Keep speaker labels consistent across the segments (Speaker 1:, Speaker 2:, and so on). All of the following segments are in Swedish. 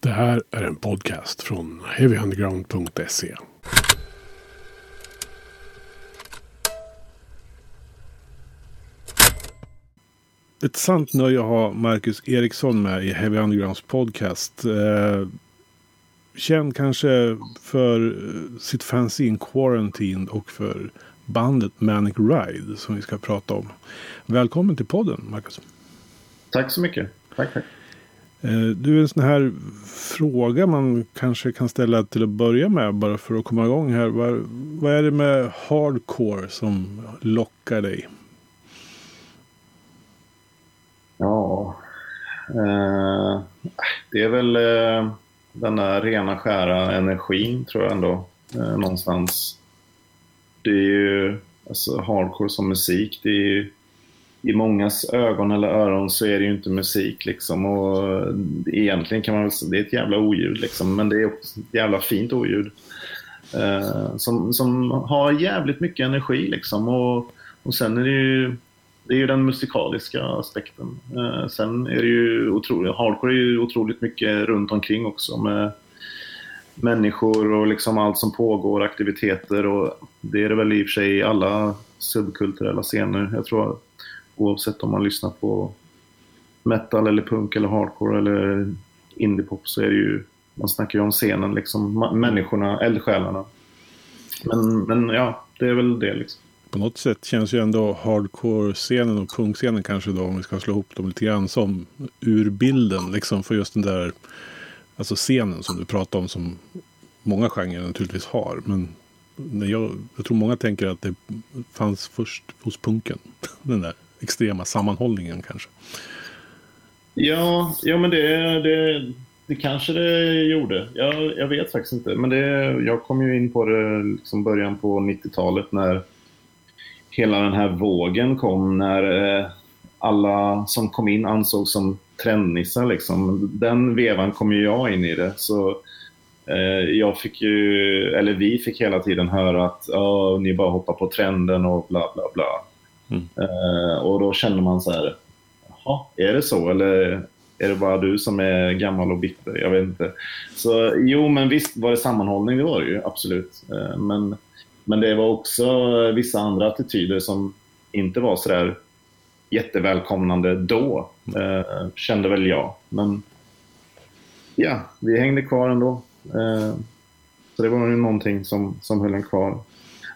Speaker 1: Det här är en podcast från heavyunderground.se. Ett sant nöje att ha Marcus Eriksson med i Heavy Undergrounds podcast. Eh, känd kanske för sitt fanzine Quarantine och för bandet Manic Ride som vi ska prata om. Välkommen till podden Marcus.
Speaker 2: Tack så mycket. Tack, tack.
Speaker 1: Eh, du, en sån här fråga man kanske kan ställa till att börja med bara för att komma igång här. Vad, vad är det med hardcore som lockar dig?
Speaker 2: Ja, eh, det är väl eh, den där rena skära energin tror jag ändå. Eh, någonstans. Det är ju alltså, hardcore som musik. Det är ju i mångas ögon eller öron så är det ju inte musik liksom. Och eh, egentligen kan man väl säga det är ett jävla oljud liksom. Men det är också ett jävla fint oljud. Eh, som, som har jävligt mycket energi liksom. Och, och sen är det ju det är ju den musikaliska aspekten. Eh, sen är det ju otroligt, hardcore är ju otroligt mycket runt omkring också med människor och liksom allt som pågår, aktiviteter och det är det väl i och för sig i alla subkulturella scener. Jag tror oavsett om man lyssnar på metal eller punk eller hardcore eller indiepop så är det ju, man snackar ju om scenen liksom, människorna, eldsjälarna. Men, men ja, det är väl det liksom.
Speaker 1: På något sätt känns ju ändå hardcore-scenen och punkscenen kanske då, om vi ska slå ihop dem lite grann, som urbilden liksom för just den där alltså scenen som du pratar om som många genrer naturligtvis har. Men jag, jag tror många tänker att det fanns först hos punken. Den där extrema sammanhållningen kanske.
Speaker 2: Ja, ja men det, det, det kanske det gjorde. Jag, jag vet faktiskt inte. Men det, jag kom ju in på det liksom början på 90-talet när hela den här vågen kom. När eh, alla som kom in ansågs som trendnissar. Liksom. Den vevan kom ju jag in i det. Så eh, jag fick ju, eller vi fick hela tiden höra att oh, ni bara hoppar på trenden och bla bla bla. Mm. Och då känner man så här, jaha, är det så eller är det bara du som är gammal och bitter? Jag vet inte. Så jo, men visst var det sammanhållning, det var det ju absolut. Eh, men, men det var också vissa andra attityder som inte var så där jättevälkomnande då, uh, kände väl jag. Men ja, vi hängde kvar ändå. så det var ju någonting som, som höll en kvar.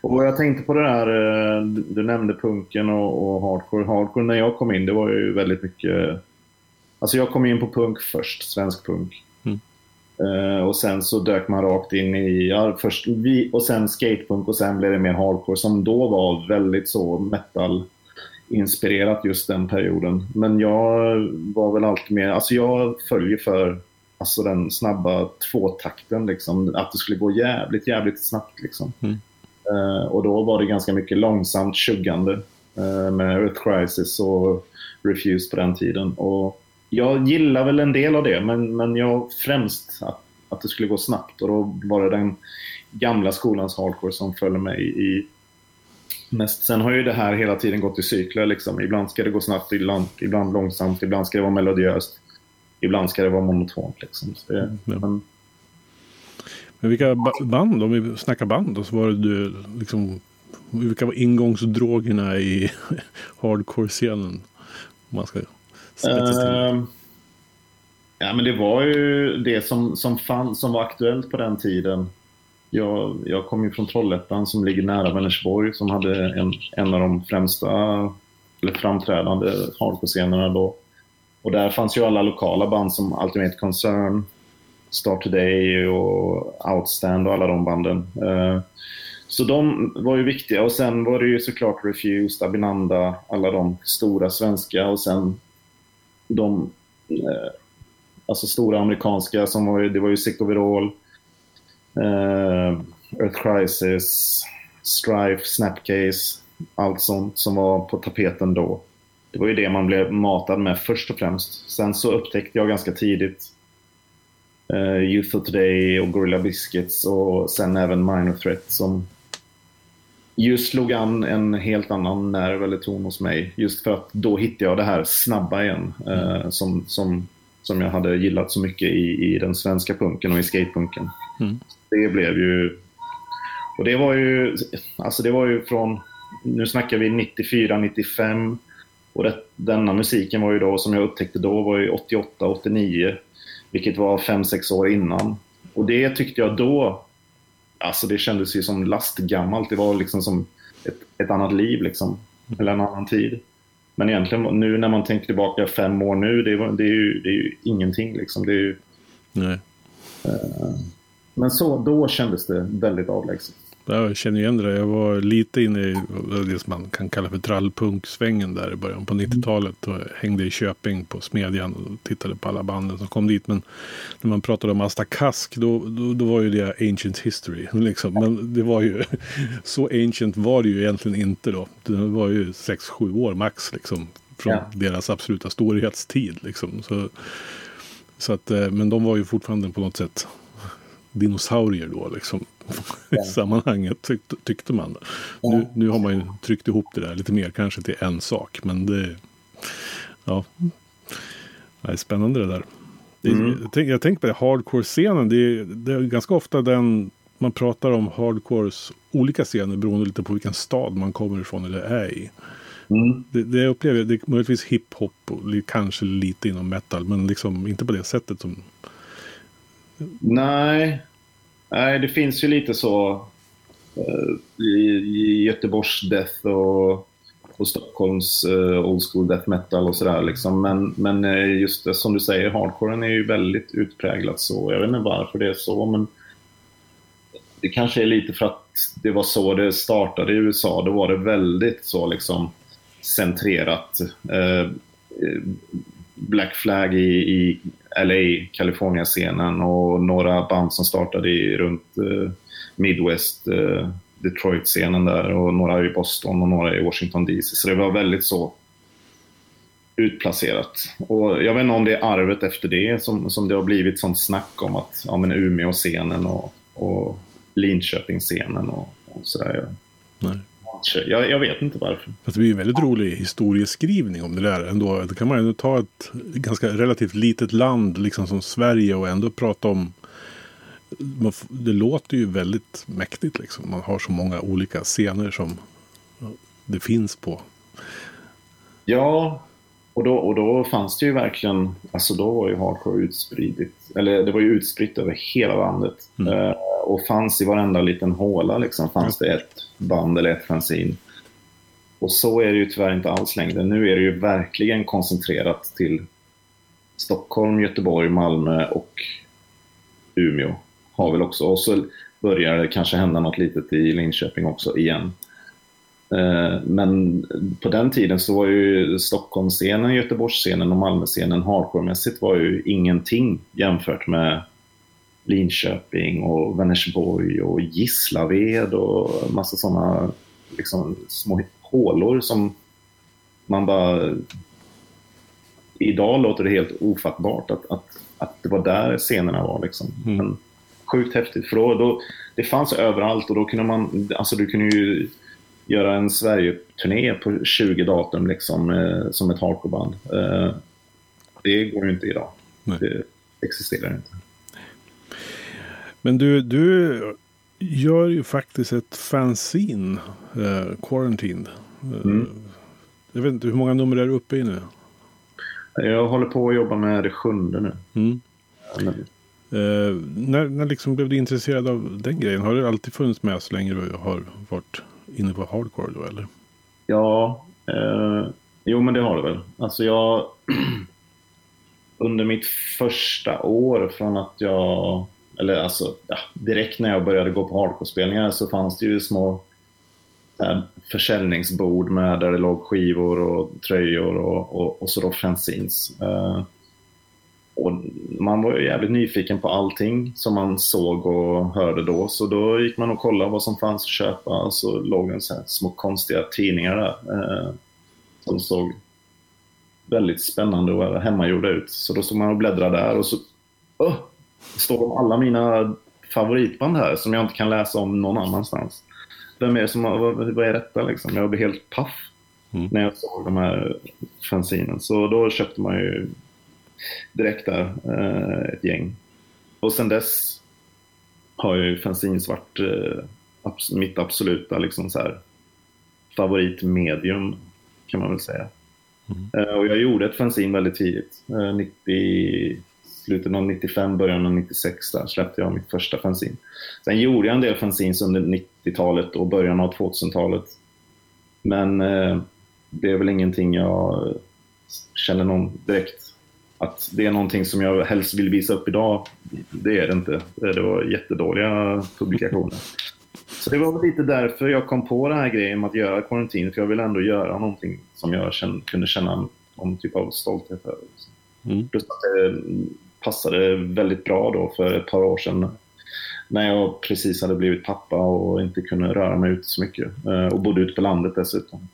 Speaker 2: Och jag tänkte på det där, eh, du nämnde punken och, och, hardcore. Hardcore när jag kom in, det var ju väldigt mycket... Alltså jag kom in på punk först, svensk punk. Mm. Uh, och sen så dök man rakt in i, ja, först vi, och sen skatepunk och sen blev det mer hardcore som då var väldigt så metal inspirerat just den perioden. Men jag var väl alltid mer, alltså jag följer för alltså den snabba tvåtakten liksom. Att det skulle gå jävligt, jävligt snabbt liksom. Mm. Eh, och då var det ganska mycket långsamt tjuggande eh, med Earth Crisis och Refuse på den tiden. Och jag gillar väl en del av det, men, men jag främst att, att det skulle gå snabbt. Och då var det den gamla skolans hardcore som följde mig i mest. Sen har ju det här hela tiden gått i cykler. Liksom. Ibland ska det gå snabbt, ibland, ibland långsamt, ibland ska det vara melodiöst. Ibland ska det vara monotont. Liksom. Det, mm. men,
Speaker 1: men vilka band, om vi snackar band då, så var det du liksom, vilka var ingångsdrogerna i hardcore-scenen? Om man ska spetsa till uh,
Speaker 2: Ja men det var ju det som, som, fann, som var aktuellt på den tiden. Jag, jag kom ju från Trollhättan som ligger nära Vänersborg som hade en, en av de främsta eller framträdande hardcore-scenerna då. Och där fanns ju alla lokala band som Ultimate Concern, Start Today och Outstand och alla de banden. Eh, så de var ju viktiga och sen var det ju såklart Refused, Abinanda, alla de stora svenska och sen de eh, alltså stora amerikanska som var det var ju Sick Overall, eh, Earth Crisis, Strife, Snapcase, allt sånt som var på tapeten då. Det var ju det man blev matad med först och främst. Sen så upptäckte jag ganska tidigt uh, Youth of Today och Gorilla Biscuits och sen även Minor Threat som just slog an en helt annan nerv eller ton hos mig. Just för att då hittade jag det här snabba igen. Uh, som, som som jag hade gillat så mycket i, i den svenska punken och i skatepunken.
Speaker 1: Mm.
Speaker 2: Det blev ju... Och det var ju, alltså det var ju från, nu snackar vi 94, 95. Och det, denna musiken var ju då, som jag upptäckte då, var ju 88, 89. Vilket var 5-6 år innan. Och det tyckte jag då, alltså det kändes ju som lastgammalt. Det var liksom som ett, ett annat liv liksom. Eller en annan tid. Men egentligen nu när man tänker tillbaka fem år nu, det, var, det, är, ju, det är ju ingenting liksom. Det är ju,
Speaker 1: Nej.
Speaker 2: eh, men så, då kändes det väldigt avlägset.
Speaker 1: Jag känner igen det. där. Jag var lite inne i det som man kan kalla för trallpunksvängen där i början på 90-talet. Och hängde i Köping på Smedjan och tittade på alla banden som kom dit. Men när man pratade om Asta Kask då, då, då var ju det ancient history. Liksom. Men det var ju så ancient var det ju egentligen inte då. Det var ju 6-7 år max liksom. Från
Speaker 2: Ja.
Speaker 1: deras absoluta storhetstid liksom. Så, så att, eh, men de var ju fortfarande på något sätt dinosaurier då liksom. I sammanhanget tyckte, tyckte man. Nu, nu har man ju tryckt ihop det där lite mer kanske till en sak. Men det, ja, det är spännande det där. Det,
Speaker 2: Mm.
Speaker 1: jag, tänk, jag tänker på det, hardcore-scenen. Det, det är ganska ofta den man pratar om hardcores olika scener beroende lite på vilken stad man kommer ifrån eller är i.
Speaker 2: Mm.
Speaker 1: Det, det jag upplever det är möjligtvis hiphop och kanske lite inom metal. Men liksom inte på det sättet som...
Speaker 2: Nej. Nej, det finns ju lite så eh, i, Göteborgs death och, och Stockholms uh, old school death metal och sådär. Liksom. Men, men eh, just det som du säger, hardcoren är ju väldigt utpräglat så. Jag vet inte varför det är så, men det kanske är lite för att det var så det startade i USA. Då var det väldigt så liksom centrerat. Eh, Black Flag i, i LA, Kalifornien-scenen och några band som startade i, runt eh, Midwest, eh, Detroit-scenen där och några i Boston och några i Washington DC. Så det var väldigt så utplacerat. Och jag vet inte om det är arvet efter det som, som det har blivit sånt snack om att ja, men Umeå-scenen och, och Linköping-scenen och, och sådär.
Speaker 1: Nej.
Speaker 2: Jag, jag vet inte varför.
Speaker 1: Fast det blir ju en väldigt rolig historieskrivning om det där ändå. Det kan man ändå ta ett ganska relativt litet land liksom som Sverige och ändå prata om. Det låter ju väldigt mäktigt liksom. Man har så många olika scener som det finns på.
Speaker 2: Ja, och då, och då fanns det ju verkligen, alltså då var ju hardcore utspritt, eller det var ju utspritt över hela landet.
Speaker 1: Mm.
Speaker 2: Eh, och fanns i varenda liten håla liksom, fanns det ett band eller ett fanzine. Och så är det ju tyvärr inte alls längre. Nu är det ju verkligen koncentrerat till Stockholm, Göteborg, Malmö och Umeå. Har väl också. Och så börjar det kanske hända något litet i Linköping också igen. Eh, Men på den tiden så var ju Stockholmsscenen, Göteborgsscenen och Malmöscenen hardcore-mässigt var ju ingenting jämfört med Linköping och Vänersborg och Gislaved och massa sådana liksom, små hålor som man bara... Idag låter det helt ofattbart att, att, att det var där scenerna var. Liksom.
Speaker 1: Mm.
Speaker 2: Men sjukt häftigt, för då, då, det fanns överallt och då kunde man... Alltså du kunde ju göra en Sverige-turné på 20 datum liksom, eh, som ett hardcoreband. Eh, det går ju inte idag.
Speaker 1: Nej.
Speaker 2: Det existerar inte.
Speaker 1: Men du, du gör ju faktiskt ett fanzine, eh, Quarantine. Eh,
Speaker 2: Mm.
Speaker 1: Jag vet inte, hur många nummer är du uppe i nu?
Speaker 2: Jag håller på att jobba med det sjunde nu.
Speaker 1: Mm. Eh, när, när liksom blev du intresserad av den grejen? Har det alltid funnits med så länge du har varit inne på hardcore då eller?
Speaker 2: Ja, eh, jo men det har det väl. Alltså jag... under mitt första år från att jag... Eller alltså, ja, direkt när jag började gå på hardcore-spelningar så fanns det ju små här, försäljningsbord med där det låg skivor och tröjor och, och, och så då fanzines. Uh, och man var ju jävligt nyfiken på allting som man såg och hörde då. Så då gick man och kollade vad som fanns att köpa. Och så låg det en så små konstiga tidningar där. Eh, som såg väldigt spännande och hemmagjorda ut. Så då stod man och bläddrade där och så oh, står de alla mina favoritband här som jag inte kan läsa om någon annanstans. Vem är det som vad, vad är detta liksom? Jag blev helt paff
Speaker 1: Mm.
Speaker 2: när jag såg de här fanzinen. Så då köpte man ju direkt där, eh, ett gäng. Och sen dess har ju fanzines varit eh, mitt absoluta liksom så här, favoritmedium, kan man väl säga. Mm. Och jag gjorde ett fanzine väldigt tidigt. 90, slutet av 95, början av 96 där släppte jag mitt första fanzine. Sen gjorde jag en del fanzines under 90-talet och början av 2000-talet. Men eh, det är väl ingenting jag känner någon direkt att det är någonting som jag helst vill visa upp idag. Det är det inte. Det var jättedåliga publikationer. Så det var lite därför jag kom på den här grejen med att göra Quarantine, för jag vill ändå göra någonting som jag kände, kunde känna någon typ av stolthet över. Mm. Plus att det passade väldigt bra då för ett par år sedan när jag precis hade blivit pappa och inte kunde röra mig ute så mycket. Eh, och bodde ute på landet dessutom.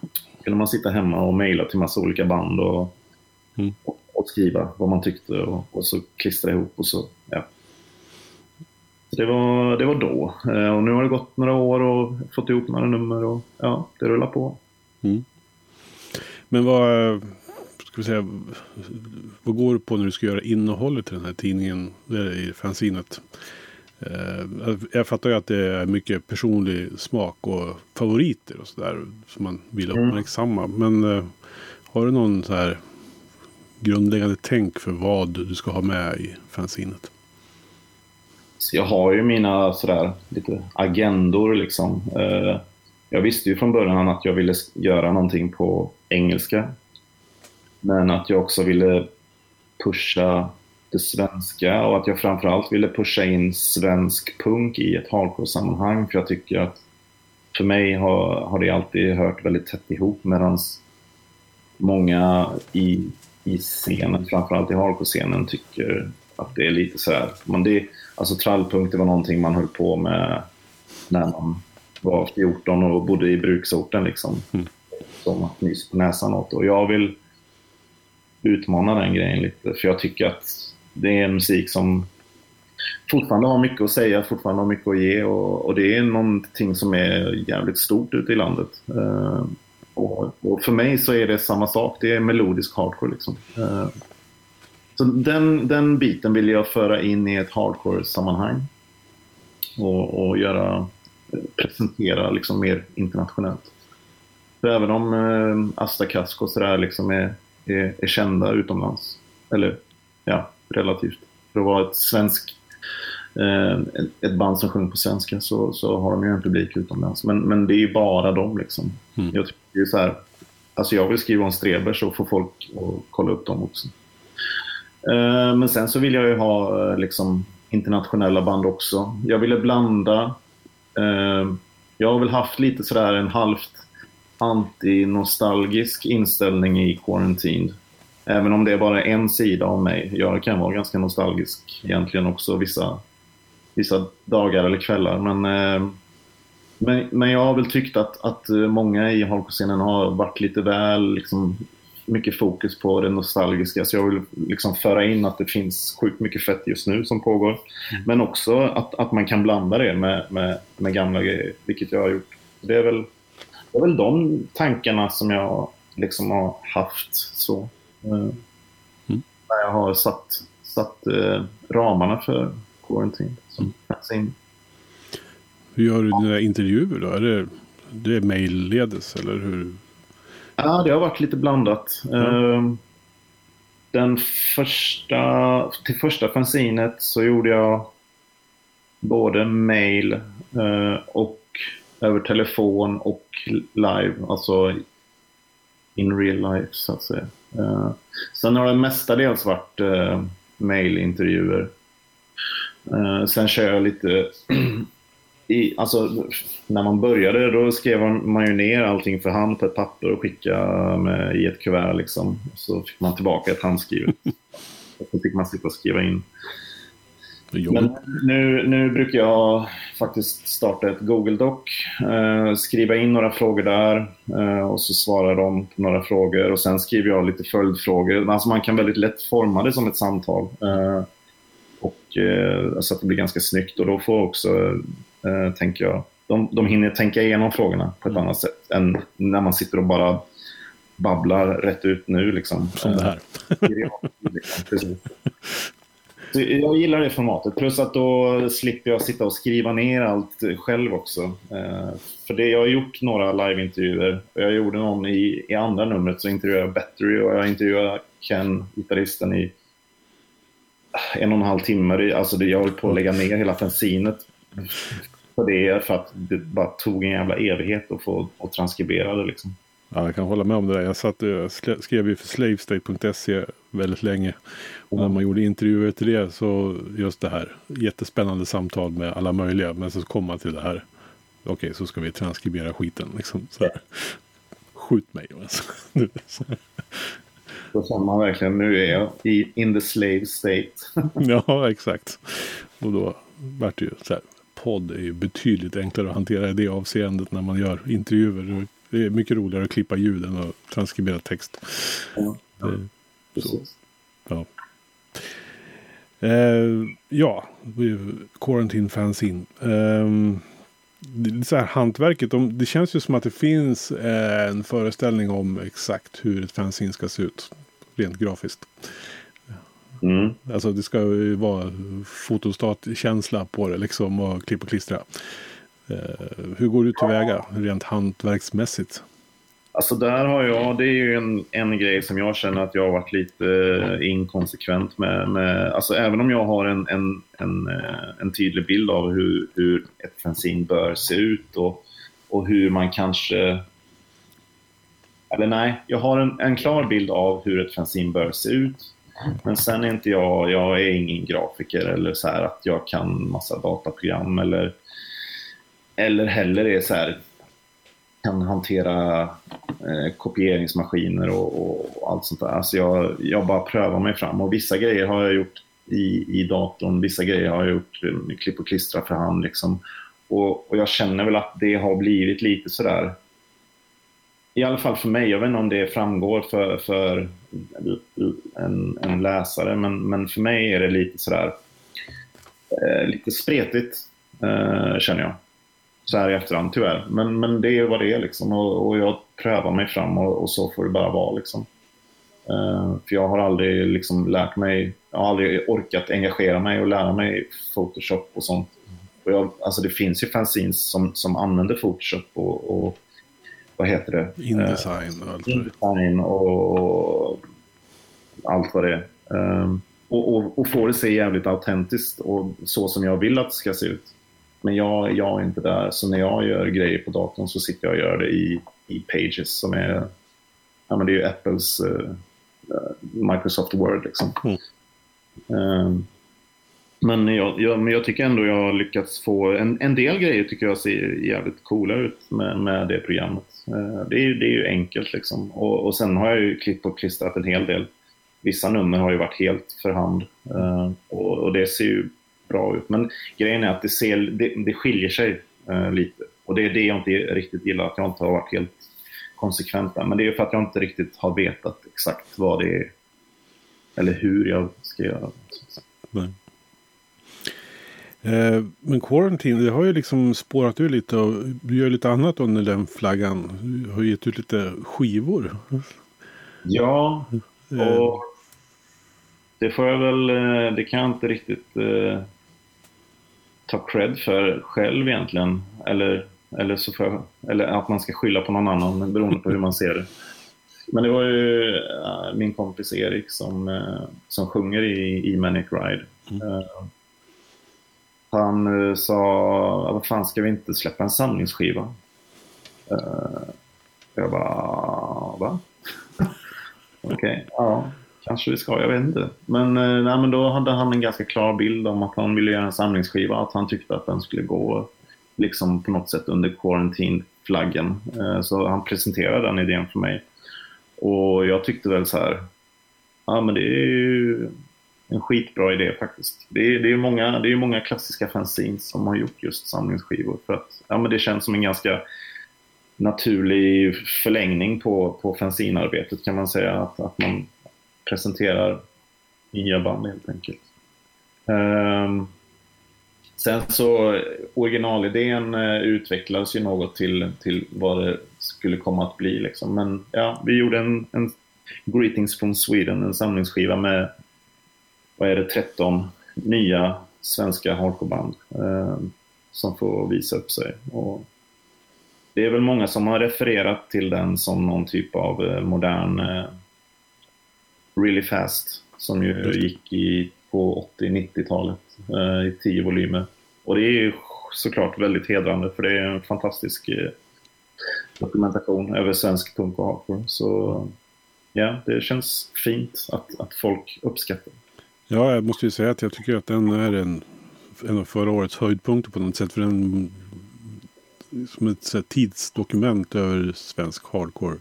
Speaker 2: Då kunde man sitta hemma och mejla till massa olika band och, mm. och, och, skriva vad man tyckte och, och så klistra ihop och så, ja. Det var, det var då. Eh, och nu har det gått några år och fått ihop några nummer och ja, det rullar på. Mm.
Speaker 1: Men vad, ska vi säga, vad går du på när du ska göra innehållet i den här tidningen, i fanzinet? Eh, jag fattar ju att det är mycket personlig smak och favoriter och sådär som man vill mm. uppmärksamma. Men uh, har du någon så här grundläggande tänk för vad du ska ha med i fanzinet?
Speaker 2: jag har ju mina sådär lite agendor liksom. Jag visste ju från början att jag ville göra någonting på engelska. Men att jag också ville pusha det svenska och att jag framförallt ville pusha in svensk punk i ett hardcore-sammanhang för jag tycker att för mig har, har det alltid hört väldigt tätt ihop medan många i, i scenen, framförallt i hardcore-scenen, tycker att det är lite sådär. Men det, alltså trallpunk det var någonting man höll på med när man var 14 och bodde i bruksorten liksom. Mm. Som att nysa på näsan åt. Och jag vill utmana den grejen lite för jag tycker att det är en musik som fortfarande har mycket att säga, fortfarande har mycket att ge och, och det är någonting som är jävligt stort ute i landet. Uh, och, och, för mig så är det samma sak, det är melodisk hardcore liksom. Uh, så den, den biten vill jag föra in i ett hardcore-sammanhang och, och göra, presentera liksom mer internationellt. För även om eh, Asta Kasko liksom är, är, är kända utomlands, eller ja, relativt. För att vara ett svensk eh, ett band som sjunger på svenska så, så har de ju en publik utomlands. Men, men det är ju bara dem liksom. Mm. Jag tycker det är så här, alltså jag vill skriva om Streber så får folk att kolla upp dem också. Eh, men sen så vill jag ju ha eh, liksom internationella band också. Jag ville blanda. Jag har väl haft lite sådär en halvt anti-nostalgisk inställning i Quarantine. Även om det är bara en sida av mig. Jag kan vara ganska nostalgisk egentligen också vissa, vissa dagar eller kvällar. Men, eh, men, men jag har väl tyckt att, att många i hardcore har varit lite väl liksom, mycket fokus på det nostalgiska. Så jag vill liksom föra in att det finns sjukt mycket fett just nu som pågår. Mm. Men också att, att man kan blanda det med, med, med gamla grejer, vilket jag har gjort. Det är väl, det är väl de tankarna som jag liksom har haft. så. Eh, mm. När jag har satt, satt eh, ramarna för Quarantine. Som mm.
Speaker 1: Hur gör du dina intervjuer då? Är det, det är mejlledes eller hur?
Speaker 2: Ja, det har varit lite blandat. Mm. Den första, till första fanzinet så gjorde jag både mail eh, och över telefon och live, alltså in real life så att säga. Uh, sen har det mestadels varit uh, mailintervjuer. Uh, sen kör jag lite i, alltså, när man började då skrev man ju ner allting för hand på ett papper och skickade med, i ett kuvert liksom. Så fick man tillbaka ett handskrivet. och så fick man sitta och skriva in men nu, nu brukar jag faktiskt starta ett Google Doc, eh, skriva in några frågor där eh, och så svarar de på några frågor och sen skriver jag lite följdfrågor. Alltså man kan väldigt lätt forma det som ett samtal. Eh, och, eh, så att det blir ganska snyggt och då får också, eh, tänker jag, de, de hinner tänka igenom frågorna på ett annat sätt än när man sitter och bara babblar rätt ut nu. Liksom.
Speaker 1: Som det här.
Speaker 2: Så jag gillar det formatet. Plus att då slipper jag sitta och skriva ner allt själv också. Eh, för det, jag har gjort några liveintervjuer. Jag gjorde någon i, i andra numret så intervjuade jag Battery och jag intervjuade Ken, gitarristen, i en och en halv timme. Alltså det, jag höll på att lägga ner hela fensinet på det för att det bara tog en jävla evighet att få att transkribera det liksom.
Speaker 1: Ja, jag kan hålla med om det där. Jag satt skrev ju för slavestate.se väldigt länge. Och när man gjorde intervjuer till det så just det här. Jättespännande samtal med alla möjliga. Men så kom man till det här. Okej, okay, så ska vi transkribera skiten. Liksom, så här. Skjut mig. Alltså.
Speaker 2: Då känner man verkligen, nu är jag i in the slave state.
Speaker 1: ja, exakt. Och då vart det ju så här. Podd är ju betydligt enklare att hantera i det avseendet när man gör intervjuer. Det är mycket roligare att klippa ljud än att transkribera text. Ja,
Speaker 2: det,
Speaker 1: ja. Eh, ja, Quarantine Fanzine. Eh, så här, hantverket, de, det känns ju som att det finns eh, en föreställning om exakt hur ett fanzine ska se ut. Rent grafiskt.
Speaker 2: Mm.
Speaker 1: Alltså det ska ju vara fotostat-känsla på det liksom och klipp och klistra. Eh, hur går du tillväga rent hantverksmässigt?
Speaker 2: Alltså där har jag, det är ju en, en grej som jag känner att jag har varit lite eh, inkonsekvent med. med alltså även om jag har en, en, en, eh, en tydlig bild av hur, hur ett fanzine bör se ut och, och hur man kanske... Eller nej, jag har en, en klar bild av hur ett fanzine bör se ut. Men sen är inte jag, jag är ingen grafiker eller så här att jag kan massa dataprogram eller, eller heller är så här kan hantera eh, kopieringsmaskiner och, och, allt sånt där. Alltså jag, jag bara prövar mig fram och vissa grejer har jag gjort i, i datorn, vissa grejer har jag gjort eh, klipp och klistra för hand. Liksom. Och, och jag känner väl att det har blivit lite sådär, i alla fall för mig, jag vet inte om det framgår för, för en, en läsare, men, men för mig är det lite sådär, eh, lite spretigt eh, känner jag så här i efterhand tyvärr. Men, men det är vad det är liksom och, och jag prövar mig fram och, och, så får det bara vara liksom. Uh, för jag har aldrig liksom lärt mig, jag har aldrig orkat engagera mig och lära mig Photoshop och sånt. Och jag, alltså det finns ju fanzines som, som använder Photoshop och, och vad heter det?
Speaker 1: Indesign och allt
Speaker 2: Indesign och allt vad det är. Um, och, och, och får det se jävligt autentiskt och så som jag vill att det ska se ut. Men jag, jag är inte där, så när jag gör grejer på datorn så sitter jag och gör det i, i Pages som är, ja men det är ju Apples uh, Microsoft Word liksom. Mm. Um, men jag, jag, men jag tycker ändå jag har lyckats få, en, en del grejer tycker jag ser jävligt coola ut med, med det programmet. Uh, det, är, det är ju enkelt liksom. Och, och sen har jag ju klippt och klistrat en hel del. Vissa nummer har ju varit helt för hand. Uh, och, och, det ser ju bra ut. Men grejen är att det, ser, det, det skiljer sig eh, lite. Och det är det jag inte riktigt gillar, att jag inte har varit helt konsekvent där. Men det är för att jag inte riktigt har vetat exakt vad det är. Eller hur jag ska göra. Nej.
Speaker 1: Eh, men Quarantine, det har ju liksom spårat ur lite och du gör lite annat under den flaggan. Du har gett ut lite skivor.
Speaker 2: Ja, eh. och det får jag väl, eh, det kan jag inte riktigt ta cred för själv egentligen. Eller, eller, så för, eller att man ska skylla på någon annan beroende på hur man ser det. Men det var ju äh, min kompis Erik som, äh, som sjunger i, i Manic Ride. Mm. Äh, han sa, vad fan ska vi inte släppa en samlingsskiva? jag bara, va? Okej, okay, ja kanske vi ska, jag vet inte. Men, eh, nej, men då hade han en ganska klar bild om att han ville göra en samlingsskiva. Att han tyckte att den skulle gå liksom på något sätt under quarantine-flaggen. Eh, så han presenterade den idén för mig. Och jag tyckte väl så här, ja men det är ju en skitbra idé faktiskt. Det är, det är, många, det är många klassiska fanzines som har gjort just samlingsskivor. För att ja, men det känns som en ganska naturlig förlängning på, på fanzinarbetet kan man säga. Att, att man presenterar nya band helt enkelt. Um, sen så originalidén uh, utvecklades ju något till, till vad det skulle komma att bli. Liksom. Men ja, vi gjorde en, en Greetings from Sweden, en samlingsskiva med, vad är det, 13 nya svenska hardcoreband eh, som får visa upp sig. Och det är väl många som har refererat till den som någon typ av eh, modern eh, Really Fast som ju gick i, på 80-90-talet eh, i tio volymer. Och det är ju såklart väldigt hedrande för det är en fantastisk eh, dokumentation över svensk punk och hardcore. Så ja, det känns fint att, att folk uppskattar.
Speaker 1: Ja, jag måste ju säga att jag tycker att den är en, en av förra årets höjdpunkter på något sätt. För den som ett tidsdokument över svensk hardcore.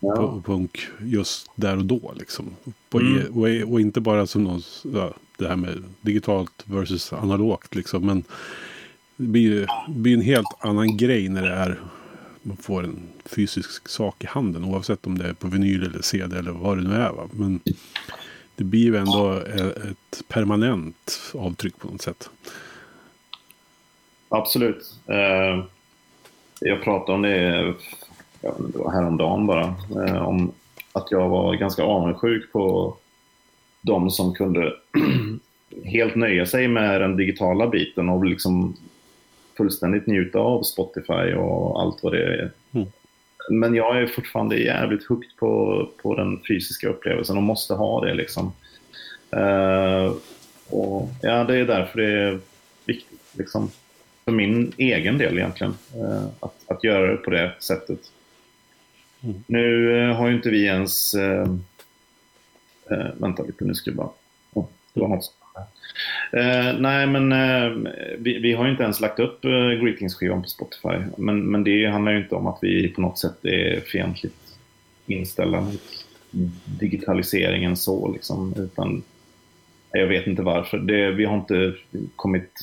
Speaker 1: Ja. Punk just där och då liksom. På, mm. och, och, inte bara som någon, ja, det här med digitalt versus analogt liksom. Men det blir, blir en helt annan grej när det är man får en fysisk sak i handen. Oavsett om det är på vinyl eller CD eller vad det nu är. Va? Men det blir ju ändå ett permanent avtryck på något sätt.
Speaker 2: Absolut. Uh, jag pratade om det, ja, det var häromdagen bara. Uh, om att jag var ganska avundsjuk på de som kunde helt nöja sig med den digitala biten och liksom fullständigt njuta av Spotify och allt vad det är. Mm. Men jag är fortfarande jävligt hooked på, på den fysiska upplevelsen och måste ha det liksom. Uh, och ja, det är därför det är viktigt liksom. För min egen del egentligen. Uh, att, att göra det på det sättet. Mm. Nu uh, har ju inte vi ens... vänta lite, nu ska jag bara... Oh, det var något Eh, nej, men eh, vi, vi, har ju inte ens lagt upp eh, Greetings-skivan på Spotify. Men, men det handlar ju inte om att vi på något sätt är fientligt inställda mot digitaliseringen så liksom. Utan jag vet inte varför. Det, vi har inte kommit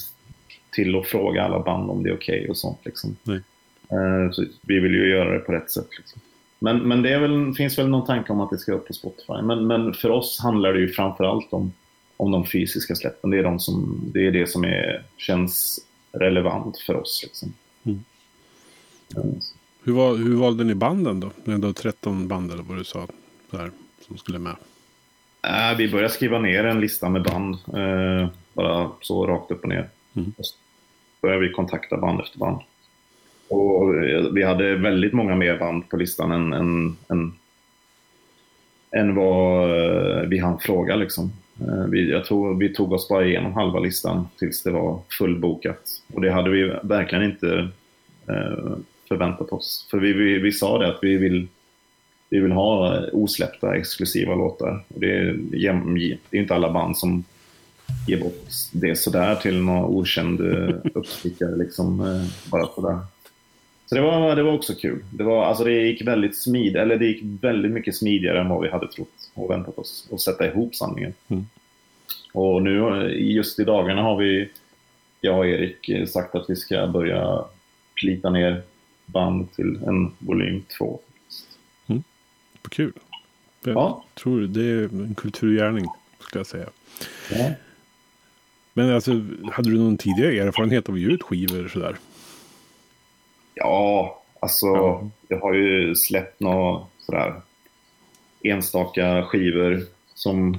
Speaker 2: till att fråga alla band om det är okej okay och sånt. Liksom. Eh, så vi vill ju göra det på rätt sätt. Liksom. Men, men det väl, finns väl någon tanke om att det ska upp på Spotify. Men, men för oss handlar det ju framförallt om om de fysiska släppen. Det är, de som, det, är det som är, känns relevant för oss. Liksom. Mm.
Speaker 1: Mm. Hur, var, hur valde ni banden då? Det är ändå 13 band eller vad du sa där, som skulle med.
Speaker 2: Äh, vi började skriva ner en lista med band. Eh, bara så rakt upp och ner. Mm. Och så började vi kontakta band efter band. Och vi hade väldigt många mer band på listan än, än, än, än vad eh, vi hann fråga. Liksom. Eh, vi, jag tror vi tog oss bara igenom halva listan tills det var fullbokat. Och det hade vi verkligen inte eh, förväntat oss. För vi, vi, vi, sa det att vi vill, vi vill ha osläppta exklusiva låtar. Och det, är, det är inte alla band som ger bort det sådär till någon okänd uppstickare liksom, eh, bara sådär. Så det var, det var också kul. Det, var, alltså det gick väldigt smid, eller det gick väldigt mycket smidigare än vad vi hade trott och väntat oss att sätta ihop sanningen. Mm. Och nu just i dagarna har vi, jag och Erik, sagt att vi ska börja plita ner band till en volym 2.
Speaker 1: Mm. Kul. Jag ja. tror det är en kulturgärning, skulle jag säga. Ja. Men alltså, hade du någon tidigare erfarenhet av att ge ut skivor sådär?
Speaker 2: Ja, alltså ja. jag har ju släppt några sådär enstaka skivor som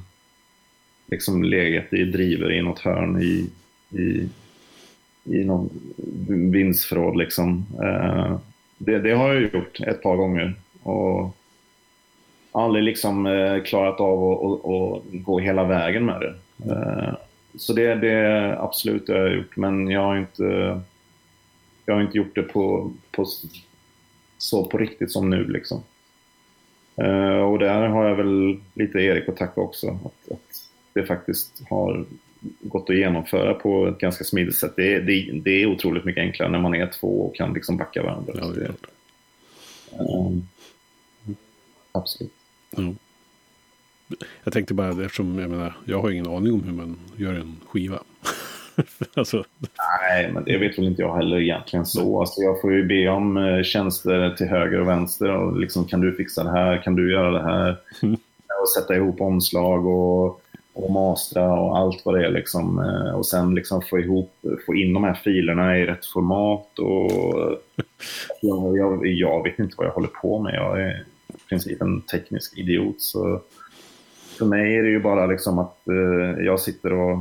Speaker 2: liksom legat i driver i något hörn i, i, i någon vindsförråd liksom. Eh, det, det, har jag gjort ett par gånger och aldrig liksom eh, klarat av att gå hela vägen med det. Eh, så det, det absolut det har jag gjort, men jag har inte jag har inte gjort det på, på så på riktigt som nu liksom. Uh, och där har jag väl lite Erik att tacka också. Att, att, det faktiskt har gått att genomföra på ett ganska smidigt sätt. Det, det, det är otroligt mycket enklare när man är två och kan liksom backa varandra. Ja, det um, absolut. Ja.
Speaker 1: Jag tänkte bara eftersom jag menar, jag har ingen aning om hur man gör en skiva.
Speaker 2: alltså. Nej, men det vet väl inte jag heller egentligen så. Alltså, jag får ju be om eh, tjänster till höger och vänster. Och liksom, kan du fixa det här? Kan du göra det här? Mm. Och sätta ihop omslag och, och mastra och allt vad det är. Liksom. Eh, och sen liksom få, ihop, få in de här filerna i rätt format. Och, jag, jag, jag vet inte vad jag håller på med. Jag är princip en teknisk idiot. Så för mig är det ju bara liksom att eh, jag sitter och,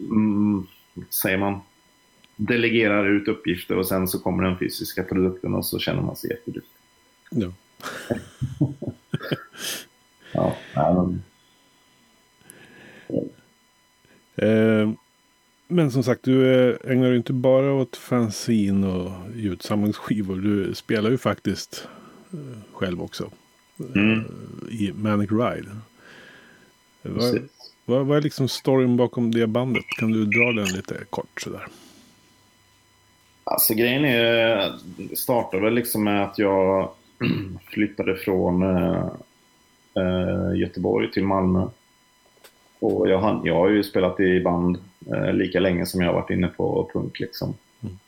Speaker 2: mm, säger man, delegerar ut uppgifter och sen så kommer den fysiska produkten och så känner man sig jätteduktig. Ja.
Speaker 1: ja, men... Eh, men som sagt, du ägnar dig inte bara åt fanzine och ljudsamlingsskivor. Du spelar ju faktiskt eh, själv också. Mm. Eh, I Manic Ride. Vad, vad, vad, är liksom storyn bakom det bandet? Kan du dra den lite kort sådär?
Speaker 2: Alltså grejen är, det startade väl liksom med att jag flyttade från äh, Göteborg till Malmö. Och jag, jag har ju spelat i band äh, lika länge som jag har varit inne på punk liksom. Mm.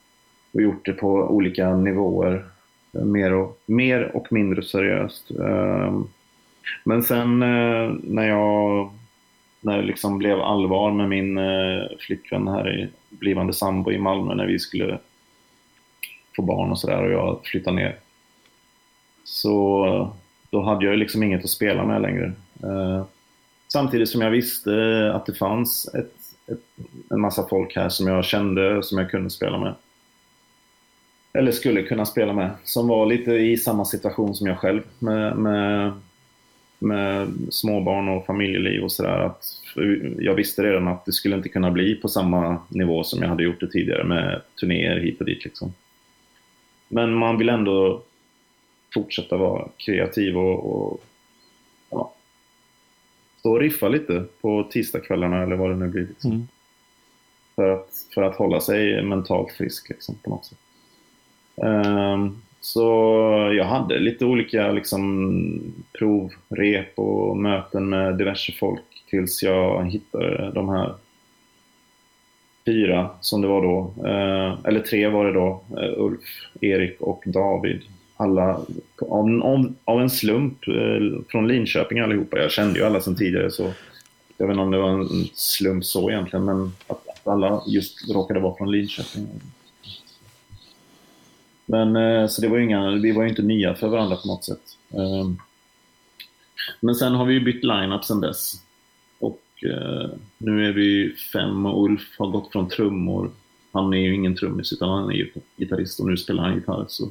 Speaker 2: Och gjort det på olika nivåer. Mer och, mer och mindre seriöst. Äh, men sen eh, när jag när det liksom blev allvar med min eh, flickvän här, i, blivande sambo i Malmö, när vi skulle få barn och sådär och jag flyttade ner. Så då hade jag liksom inget att spela med längre. Eh, samtidigt som jag visste att det fanns ett, ett, en massa folk här som jag kände, som jag kunde spela med. Eller skulle kunna spela med. Som var lite i samma situation som jag själv med, med, med småbarn och familjeliv och sådär. Jag visste redan att det skulle inte kunna bli på samma nivå som jag hade gjort det tidigare med turnéer hit och dit. Liksom. Men man vill ändå fortsätta vara kreativ och, och ja, stå och riffa lite på tisdagskvällarna eller vad det nu blir. Liksom. Mm. För, att, för att hålla sig mentalt frisk liksom, på något sätt. Um, så jag hade lite olika liksom, provrep och möten med diverse folk tills jag hittade de här fyra som det var då. Eh, eller tre var det då. Eh, Ulf, Erik och David. Alla av, av, av en slump eh, från Linköping allihopa. Jag kände ju alla sedan tidigare så jag vet inte om det var en slump så egentligen men att, att alla just råkade vara från Linköping. Men eh, så det var ju inga, vi var ju inte nya för varandra på något sätt. Ehm, men sen har vi ju bytt line-up sen dess. Och eh, nu är vi fem och Ulf har gått från trummor. Han är ju ingen trummis utan han är gitarrist och nu spelar han gitarr. Så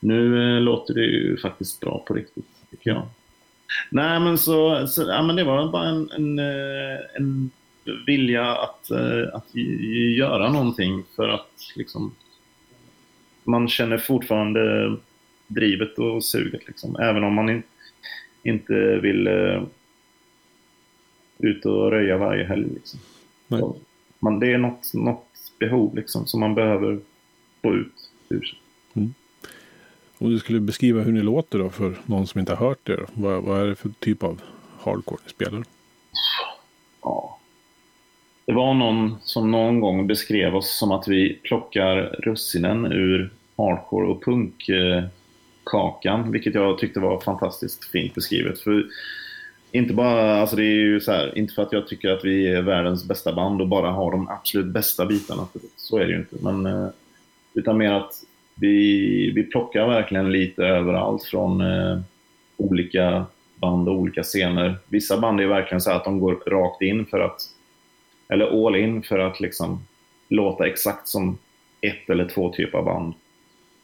Speaker 2: nu eh, låter det ju faktiskt bra på riktigt, tycker jag. Nej, men så, så ja, men det var bara en, en, en vilja att, att göra någonting för att liksom, man känner fortfarande drivet och suget. Liksom. Även om man in, inte vill ut och röja varje helg. Liksom. Man, det är något, något behov liksom, som man behöver få ut ur sig. Mm.
Speaker 1: Om du skulle beskriva hur ni låter då för någon som inte har hört det. Vad, vad är det för typ av hardcore ni spelar?
Speaker 2: Ja. Det var någon som någon gång beskrev oss som att vi plockar russinen ur hardcore och punkkakan, vilket jag tyckte var fantastiskt fint beskrivet. För inte bara, alltså det är ju så här, inte för att jag tycker att vi är världens bästa band och bara har de absolut bästa bitarna. Så är det ju inte. Men, eh, utan mer att vi, vi plockar verkligen lite överallt från eh, olika band och olika scener. Vissa band är verkligen så att de går rakt in för att, eller all in för att liksom låta exakt som ett eller två typer av band.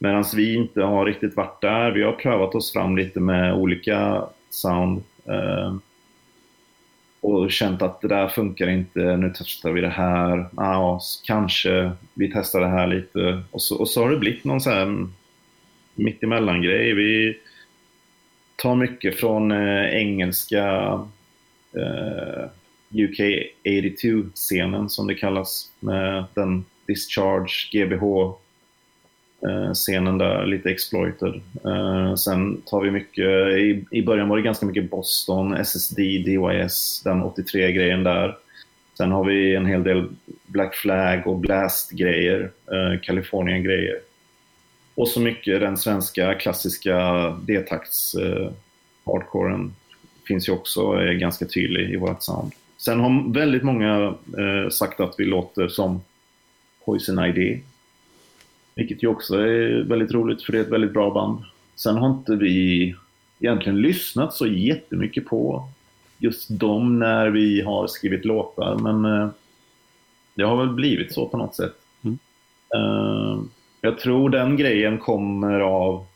Speaker 2: Medan vi inte har riktigt varit där. Vi har prövat oss fram lite med olika sound Eh, och känt att det där funkar inte, nu testar vi det här. Ja, kanske vi testar det här lite. Och så, och så har det blivit någon sån här mittemellan-grej. Vi tar mycket från eh, engelska eh, UK 82-scenen som det kallas. Med den Discharge, GBH Eh, scenen där, lite exploited. Eh, sen tar vi mycket, i, i början var det ganska mycket Boston, SSD, DYS, den 83-grejen där. Sen har vi en hel del Black Flag och Blast-grejer, eh, California-grejer. Och så mycket den svenska klassiska D-takts-hardcoren finns ju också, är ganska tydlig i vårt sound. Sen har väldigt många sagt att vi låter som Poison ID vilket ju också är väldigt roligt för det är ett väldigt bra band. sen har inte vi egentligen lyssnat så jättemycket på just dem när vi har skrivit låtar. Men eh, det har väl blivit så på något sätt. Mm. Uh, jag tror den grejen kommer av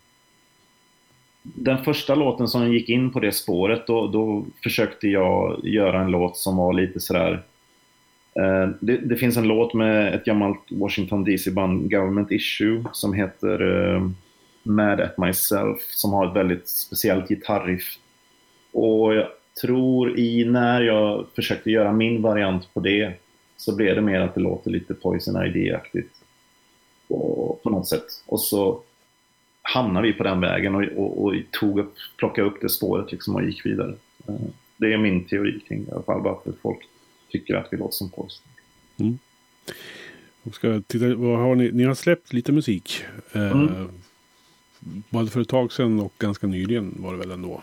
Speaker 2: den första låten som gick in på det spåret, då, då försökte jag göra en låt som var lite sådär Eh, det, det, finns en låt med ett gammalt Washington DC-band, Government Issue, som heter uh, Mad at Myself, som har ett väldigt speciellt gitarriff. Och jag tror i när jag försökte göra min variant på det så blev det mer att det låter lite Poison ID-aktigt. På, på något sätt. Och så hamnade vi på den vägen och, och, och tog upp, plockade upp det spåret liksom och gick vidare. Eh, det är min teori kring det i alla fall, varför folk tycker att vi låter som Poison. Mm.
Speaker 1: Ska titta, vad har ni, ni har släppt lite musik. Eh, mm. Både för ett tag sedan och ganska nyligen var det väl ändå?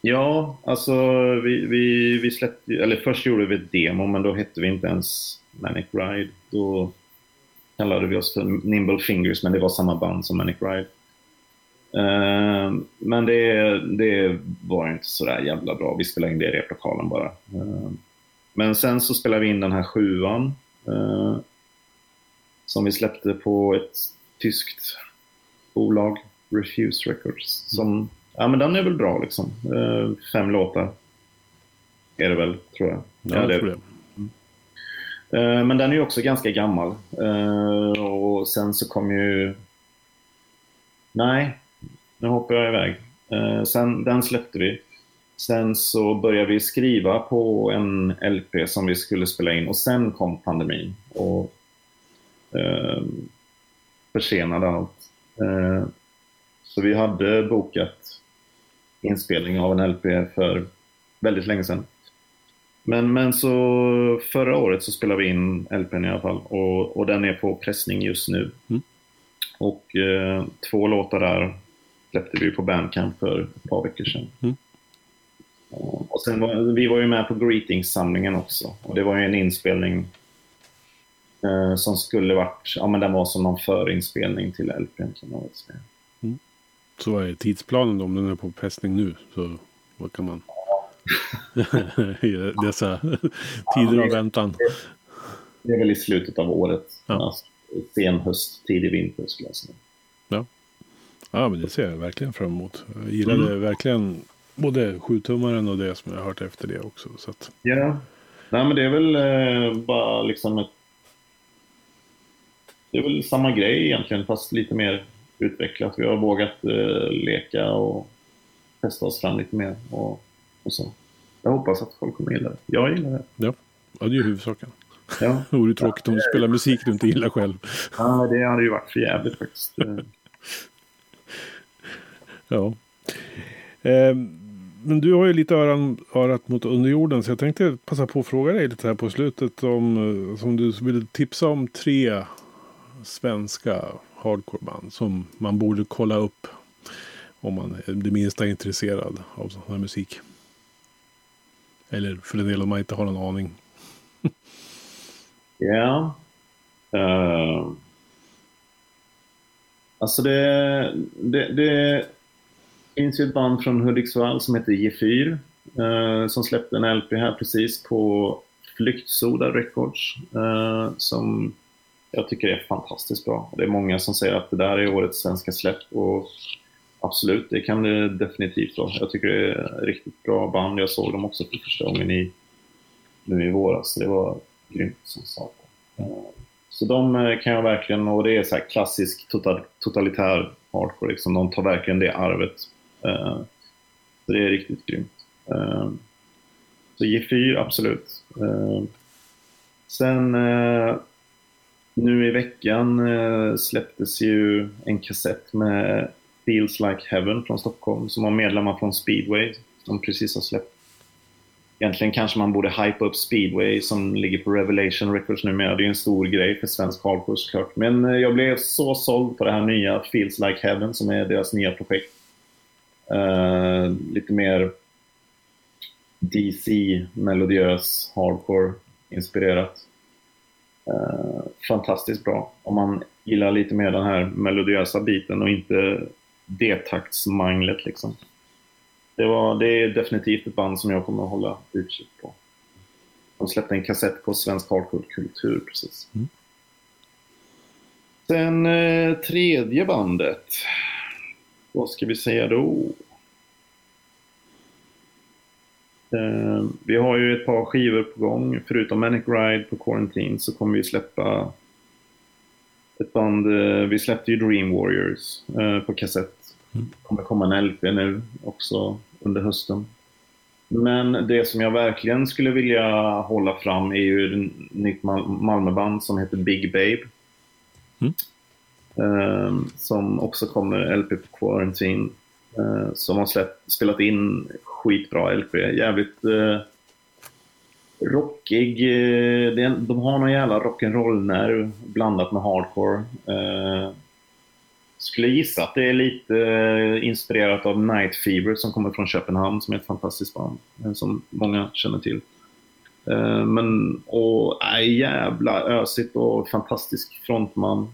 Speaker 2: Ja, alltså vi, vi, vi släppte, eller först gjorde vi ett demo men då hette vi inte ens Manic Ride. Då kallade vi oss för Nimble Fingers men det var samma band som Manic Ride. Uh, men det, det var inte sådär jävla bra. Vi spelade in det i replokalen bara. Uh, men sen så spelade vi in den här sjuan. Uh, som vi släppte på ett tyskt bolag, Refuse Records. Som ja men den är väl bra liksom. Eh, fem låtar. Är det väl, tror jag.
Speaker 1: Ja, ja det tror det.
Speaker 2: Eh, men den är ju också ganska gammal. Eh, och sen så kom ju... Nej, nu hoppar jag iväg. Sen, den släppte vi. Sen så började vi skriva på en LP som vi skulle spela in och sen kom pandemin och eh, försenade allt. Eh, så vi hade bokat inspelning av en LP för väldigt länge sedan. Men, men så förra året så spelade vi in LPn i alla fall och, och den är på pressning just nu. Mm. Och eh, två låtar där släppte vi på Bandcamp för ett par veckor sedan. Mm. Och sen var, vi var ju med på Greetings-samlingen också och det var ju en inspelning eh, som skulle varit, ja men den var som någon förinspelning till LPn kan man väl säga.
Speaker 1: Så vad är tidsplanen då, om den är på pressning nu? Så vad kan man... I dessa tider av väntan.
Speaker 2: Det är väl i slutet av året. Ja. Alltså, sen höst, tidig vinter skulle jag säga.
Speaker 1: Ja. ja, men det ser jag verkligen fram emot. Jag gillade mm. verkligen både sjutummaren och det som jag har hört efter det också. Så att...
Speaker 2: Ja, nej men det är väl eh, bara liksom ett... Det är väl samma grej egentligen, fast lite mer utvecklat. Vi har vågat eh, leka och testa oss fram lite mer. Och, och så. Jag hoppas att folk kommer gilla det. Jag gillar det.
Speaker 1: Ja, ja det är ju huvudsaken. Ja. det vore tråkigt om du spelar musik du inte gillar själv.
Speaker 2: Ja, det hade ju varit för jävligt faktiskt.
Speaker 1: ja. Eh, men du har ju lite öran, örat mot underjorden så jag tänkte passa på att fråga dig lite här på slutet om, eh, om du ville tipsa om tre svenska hardcoreband som man borde kolla upp om man är det minsta intresserad av sån här musik. Eller för den delen om man inte har någon aning.
Speaker 2: Ja. Uh, alltså det, det, det finns ju ett band från Hudiksvall som heter G4. Eh, som släppte en LP här precis på Flyktsoda Records. eh, som jag tycker är fantastiskt bra. Det är många som säger att det där är årets svenska släpp och absolut, det kan det definitivt vara. Jag tycker det är riktigt bra band. Jag såg dem också för första gången i, nu i våras. Det var grymt som sagt. Eh, så de eh, kan jag verkligen, och det är så klassisk total, totalitär hardcore, liksom. de tar verkligen det arvet. Eh, så det är riktigt grymt. Eh, så G4, absolut. Eh, sen eh, nu i veckan eh, släpptes ju en kassett med Feels Like Heaven från Stockholm som har medlemmar från Speedway som precis har släppt. Egentligen kanske man borde hypa upp Speedway som ligger på Revelation Records numera. Det är ju en stor grej för svensk hardcore såklart. Men eh, jag blev så såld på det här nya Feels Like Heaven som är deras nya projekt. Uh, lite mer DC, melodiös, hardcore inspirerat. Uh, fantastiskt bra. Om man gillar lite mer den här melodiösa biten och inte D-taktsmanglet liksom. Det, var, det är definitivt ett band som jag kommer att hålla utkik på. De släppte en kassett på Svensk Hardcore-kultur precis. Mm. Sen eh, tredje bandet. Vad ska vi säga då? Eh, vi har ju ett par skivor på gång. Förutom Manic Ride på Quarantine så kommer vi släppa ett band. Eh, vi släppte ju Dream Warriors eh, på kassett. Mm. Det kommer komma en LP nu också under hösten. Men det som jag verkligen skulle vilja hålla fram är ju ett nytt Malmöband som heter Big Babe. Mm. Ehm, som också kommer LP på Quarantine. Ehm, som har släppt, spelat in skitbra LP. Jävligt eh, rockig. Uh, de har någon jävla rock'n'roll-nerv blandat med hardcore. Eh, skulle gissa att det är lite eh, inspirerat av Night Fever som kommer från Köpenhamn som är ett fantastiskt band eh, som många känner till. Ehm, men, och äh, jävla ösigt och fantastisk frontman.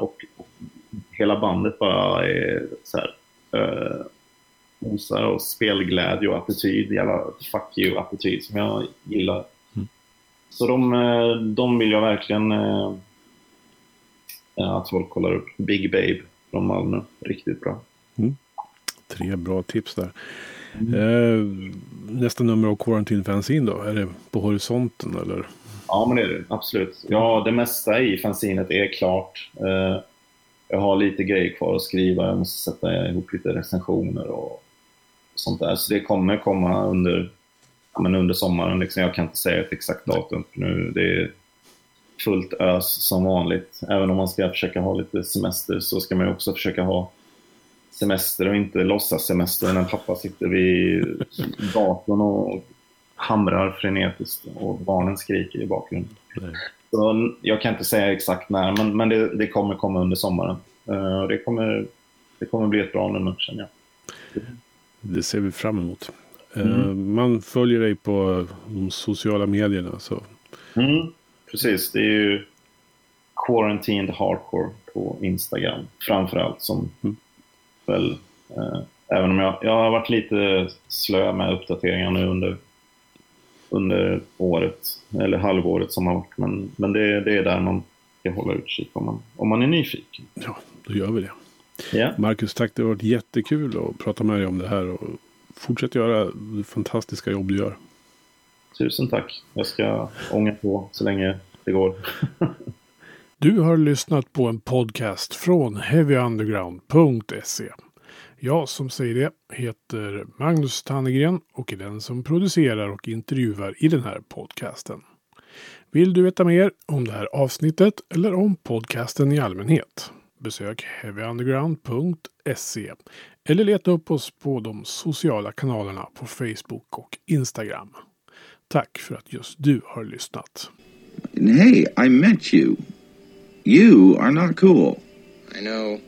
Speaker 2: Och, och hela bandet bara är så här, osar och spelglädje och attityd. Jävla fuck you-attityd som jag gillar. Mm. Så de, eh, de vill jag verkligen eh, att folk kollar upp. Big Babe från Malmö. Riktigt bra.
Speaker 1: Mm. Tre bra tips där. Mm. Eh, nästa nummer av Quarantine Fanzine då? Är det på horisonten eller?
Speaker 2: Ja, men det är det. Absolut. Ja, det mesta i fanzinet är klart. Eh, jag har lite grejer kvar att skriva. Jag måste sätta ihop lite recensioner och sånt där. Så det kommer komma under, men under sommaren. Liksom. Jag kan inte säga ett exakt datum. För nu det är fullt ös som vanligt. Även om man ska försöka ha lite semester så ska man också försöka ha semester och inte låtsas semester när pappa sitter vid datorn och hamrar frenetiskt och barnen skriker i bakgrunden. Så jag kan inte säga exakt när, men, men det, det kommer komma under sommaren. Uh, det, kommer, det kommer bli ett bra nummer känner jag.
Speaker 1: Det ser vi fram emot. Eh, mm. Man följer dig på de sociala medierna. Så.
Speaker 2: Mm, precis, det är ju Quarantined Hardcore på Instagram framförallt. Som mm. väl, eh, även om jag, jag har varit lite slö med uppdateringar nu under, under året, eller halvåret som har varit. Men, men det, det är där man ska hålla utkik om man, om man är nyfiken.
Speaker 1: Ja, då gör vi det. Yeah. Marcus, tack. Det har varit jättekul att prata med dig om det här. Och fortsätt göra det fantastiska jobb du gör.
Speaker 2: Tusen tack. Jag ska ånga på så länge det går.
Speaker 1: du har lyssnat på en podcast från heavyunderground.se. Jag som säger det heter Magnus Tannegren och är den som producerar och intervjuar i den här podcasten. Vill du veta mer om det här avsnittet eller om podcasten i allmänhet? besök heavyunderground.se eller leta upp oss på de sociala kanalerna på Facebook och Instagram. Tack för att just du har lyssnat.
Speaker 3: Hey, I met you. You are not cool.
Speaker 4: I know.